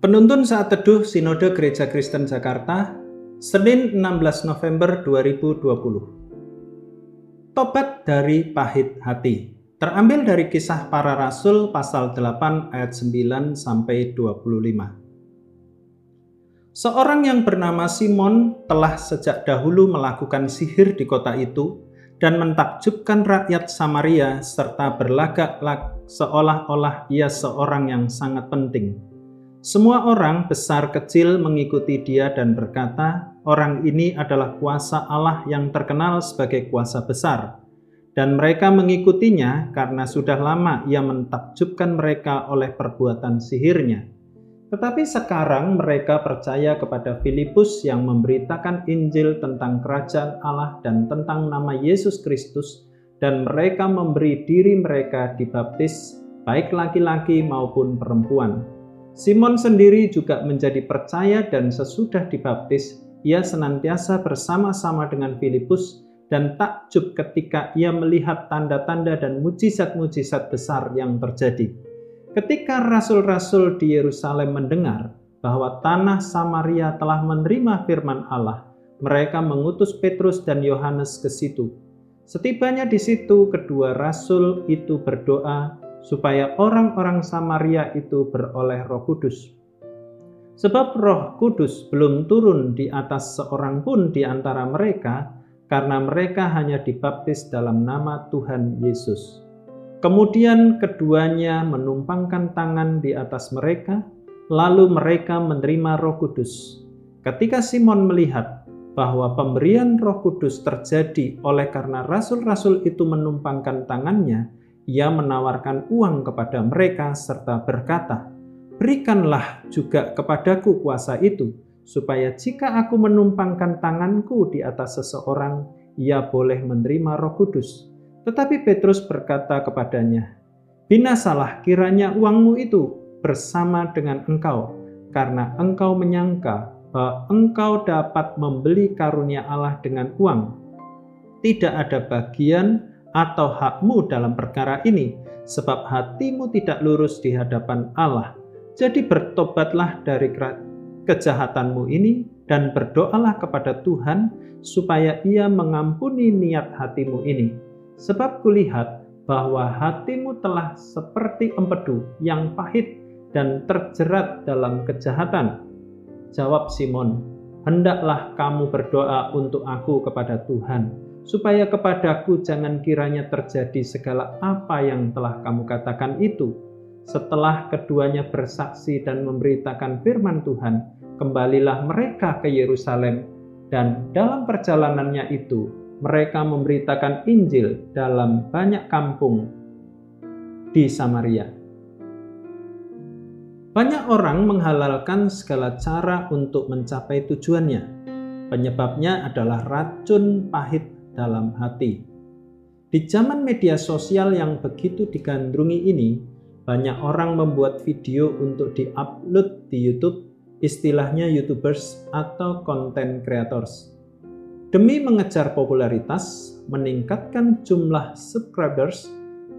Penuntun saat teduh Sinode Gereja Kristen Jakarta, Senin 16 November 2020. Tobat dari pahit hati. Terambil dari kisah para rasul pasal 8 ayat 9 sampai 25. Seorang yang bernama Simon telah sejak dahulu melakukan sihir di kota itu dan mentakjubkan rakyat Samaria serta berlagak seolah-olah ia seorang yang sangat penting semua orang besar kecil mengikuti dia dan berkata, "Orang ini adalah kuasa Allah yang terkenal sebagai kuasa besar." Dan mereka mengikutinya karena sudah lama ia mentakjubkan mereka oleh perbuatan sihirnya. Tetapi sekarang mereka percaya kepada Filipus yang memberitakan Injil tentang kerajaan Allah dan tentang nama Yesus Kristus, dan mereka memberi diri mereka dibaptis, baik laki-laki maupun perempuan. Simon sendiri juga menjadi percaya dan sesudah dibaptis, ia senantiasa bersama-sama dengan Filipus dan takjub ketika ia melihat tanda-tanda dan mujizat-mujizat besar yang terjadi. Ketika rasul-rasul di Yerusalem mendengar bahwa tanah Samaria telah menerima firman Allah, mereka mengutus Petrus dan Yohanes ke situ. Setibanya di situ, kedua rasul itu berdoa supaya orang-orang Samaria itu beroleh Roh Kudus. Sebab Roh Kudus belum turun di atas seorang pun di antara mereka, karena mereka hanya dibaptis dalam nama Tuhan Yesus. Kemudian keduanya menumpangkan tangan di atas mereka, lalu mereka menerima Roh Kudus. Ketika Simon melihat bahwa pemberian Roh Kudus terjadi oleh karena rasul-rasul itu menumpangkan tangannya, ia menawarkan uang kepada mereka serta berkata, "Berikanlah juga kepadaku kuasa itu, supaya jika aku menumpangkan tanganku di atas seseorang, ia boleh menerima Roh Kudus." Tetapi Petrus berkata kepadanya, "Binasalah kiranya uangmu itu bersama dengan engkau, karena engkau menyangka bahwa engkau dapat membeli karunia Allah dengan uang. Tidak ada bagian atau hakmu dalam perkara ini, sebab hatimu tidak lurus di hadapan Allah. Jadi bertobatlah dari kejahatanmu ini dan berdoalah kepada Tuhan supaya ia mengampuni niat hatimu ini. Sebab kulihat bahwa hatimu telah seperti empedu yang pahit dan terjerat dalam kejahatan. Jawab Simon, hendaklah kamu berdoa untuk aku kepada Tuhan supaya kepadaku jangan kiranya terjadi segala apa yang telah kamu katakan itu. Setelah keduanya bersaksi dan memberitakan firman Tuhan, kembalilah mereka ke Yerusalem, dan dalam perjalanannya itu mereka memberitakan Injil dalam banyak kampung di Samaria. Banyak orang menghalalkan segala cara untuk mencapai tujuannya. Penyebabnya adalah racun pahit dalam hati. Di zaman media sosial yang begitu digandrungi ini, banyak orang membuat video untuk di-upload di YouTube, istilahnya YouTubers atau content creators. Demi mengejar popularitas, meningkatkan jumlah subscribers,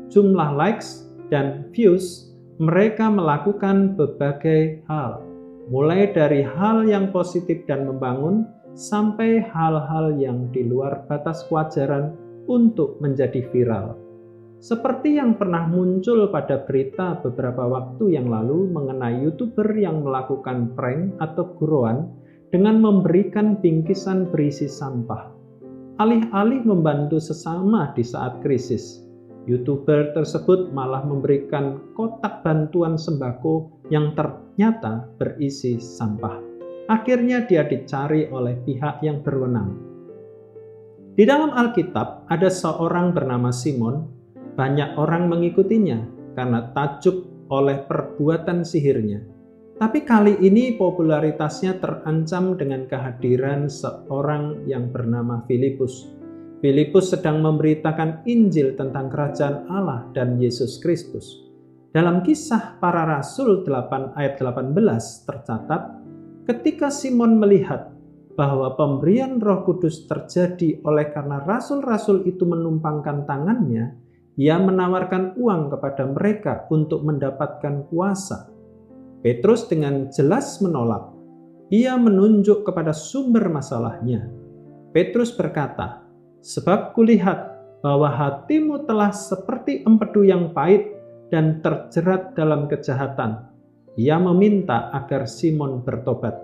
jumlah likes, dan views, mereka melakukan berbagai hal, mulai dari hal yang positif dan membangun sampai hal-hal yang di luar batas kewajaran untuk menjadi viral. Seperti yang pernah muncul pada berita beberapa waktu yang lalu mengenai YouTuber yang melakukan prank atau guruan dengan memberikan bingkisan berisi sampah. Alih-alih membantu sesama di saat krisis, YouTuber tersebut malah memberikan kotak bantuan sembako yang ternyata berisi sampah. Akhirnya dia dicari oleh pihak yang berwenang. Di dalam Alkitab ada seorang bernama Simon, banyak orang mengikutinya karena tajuk oleh perbuatan sihirnya. Tapi kali ini popularitasnya terancam dengan kehadiran seorang yang bernama Filipus. Filipus sedang memberitakan Injil tentang kerajaan Allah dan Yesus Kristus. Dalam kisah para rasul 8 ayat 18 tercatat, Ketika Simon melihat bahwa pemberian Roh Kudus terjadi oleh karena rasul-rasul itu menumpangkan tangannya, ia menawarkan uang kepada mereka untuk mendapatkan kuasa. Petrus dengan jelas menolak. Ia menunjuk kepada sumber masalahnya. Petrus berkata, "Sebab kulihat bahwa hatimu telah seperti empedu yang pahit dan terjerat dalam kejahatan." Ia meminta agar Simon bertobat.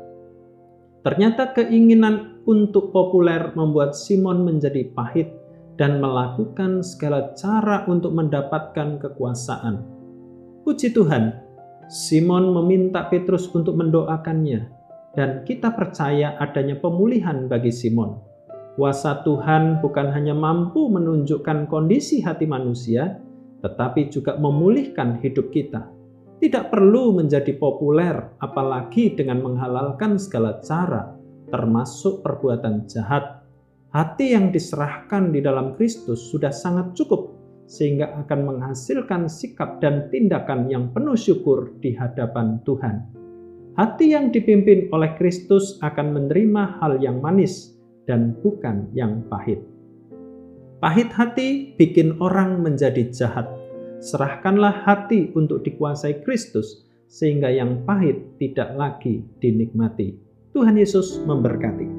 Ternyata keinginan untuk populer membuat Simon menjadi pahit dan melakukan segala cara untuk mendapatkan kekuasaan. Puji Tuhan, Simon meminta Petrus untuk mendoakannya, dan kita percaya adanya pemulihan bagi Simon. Kuasa Tuhan bukan hanya mampu menunjukkan kondisi hati manusia, tetapi juga memulihkan hidup kita. Tidak perlu menjadi populer, apalagi dengan menghalalkan segala cara, termasuk perbuatan jahat Hati yang diserahkan di dalam Kristus sudah sangat cukup sehingga akan menghasilkan sikap dan tindakan yang penuh syukur di hadapan Tuhan. Hati yang dipimpin oleh Kristus akan menerima hal yang manis dan bukan yang pahit. Pahit hati bikin orang menjadi jahat. Serahkanlah hati untuk dikuasai Kristus, sehingga yang pahit tidak lagi dinikmati. Tuhan Yesus memberkati.